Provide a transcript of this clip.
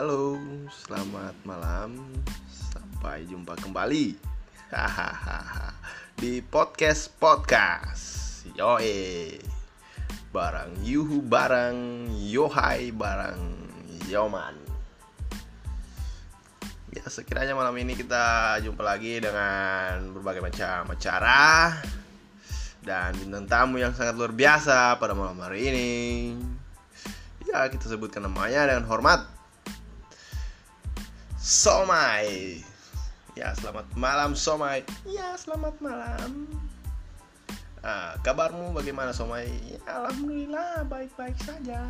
Halo, selamat malam. Sampai jumpa kembali. Hahaha. Di podcast podcast. Yoe. Barang Yuhu barang Yohai barang Yoman. Ya, sekiranya malam ini kita jumpa lagi dengan berbagai macam acara dan bintang tamu yang sangat luar biasa pada malam hari ini. Ya, kita sebutkan namanya dengan hormat. Somai. Ya, selamat malam Somai. Ya, selamat malam. Ah, kabarmu bagaimana Somai? Ya, alhamdulillah baik-baik saja.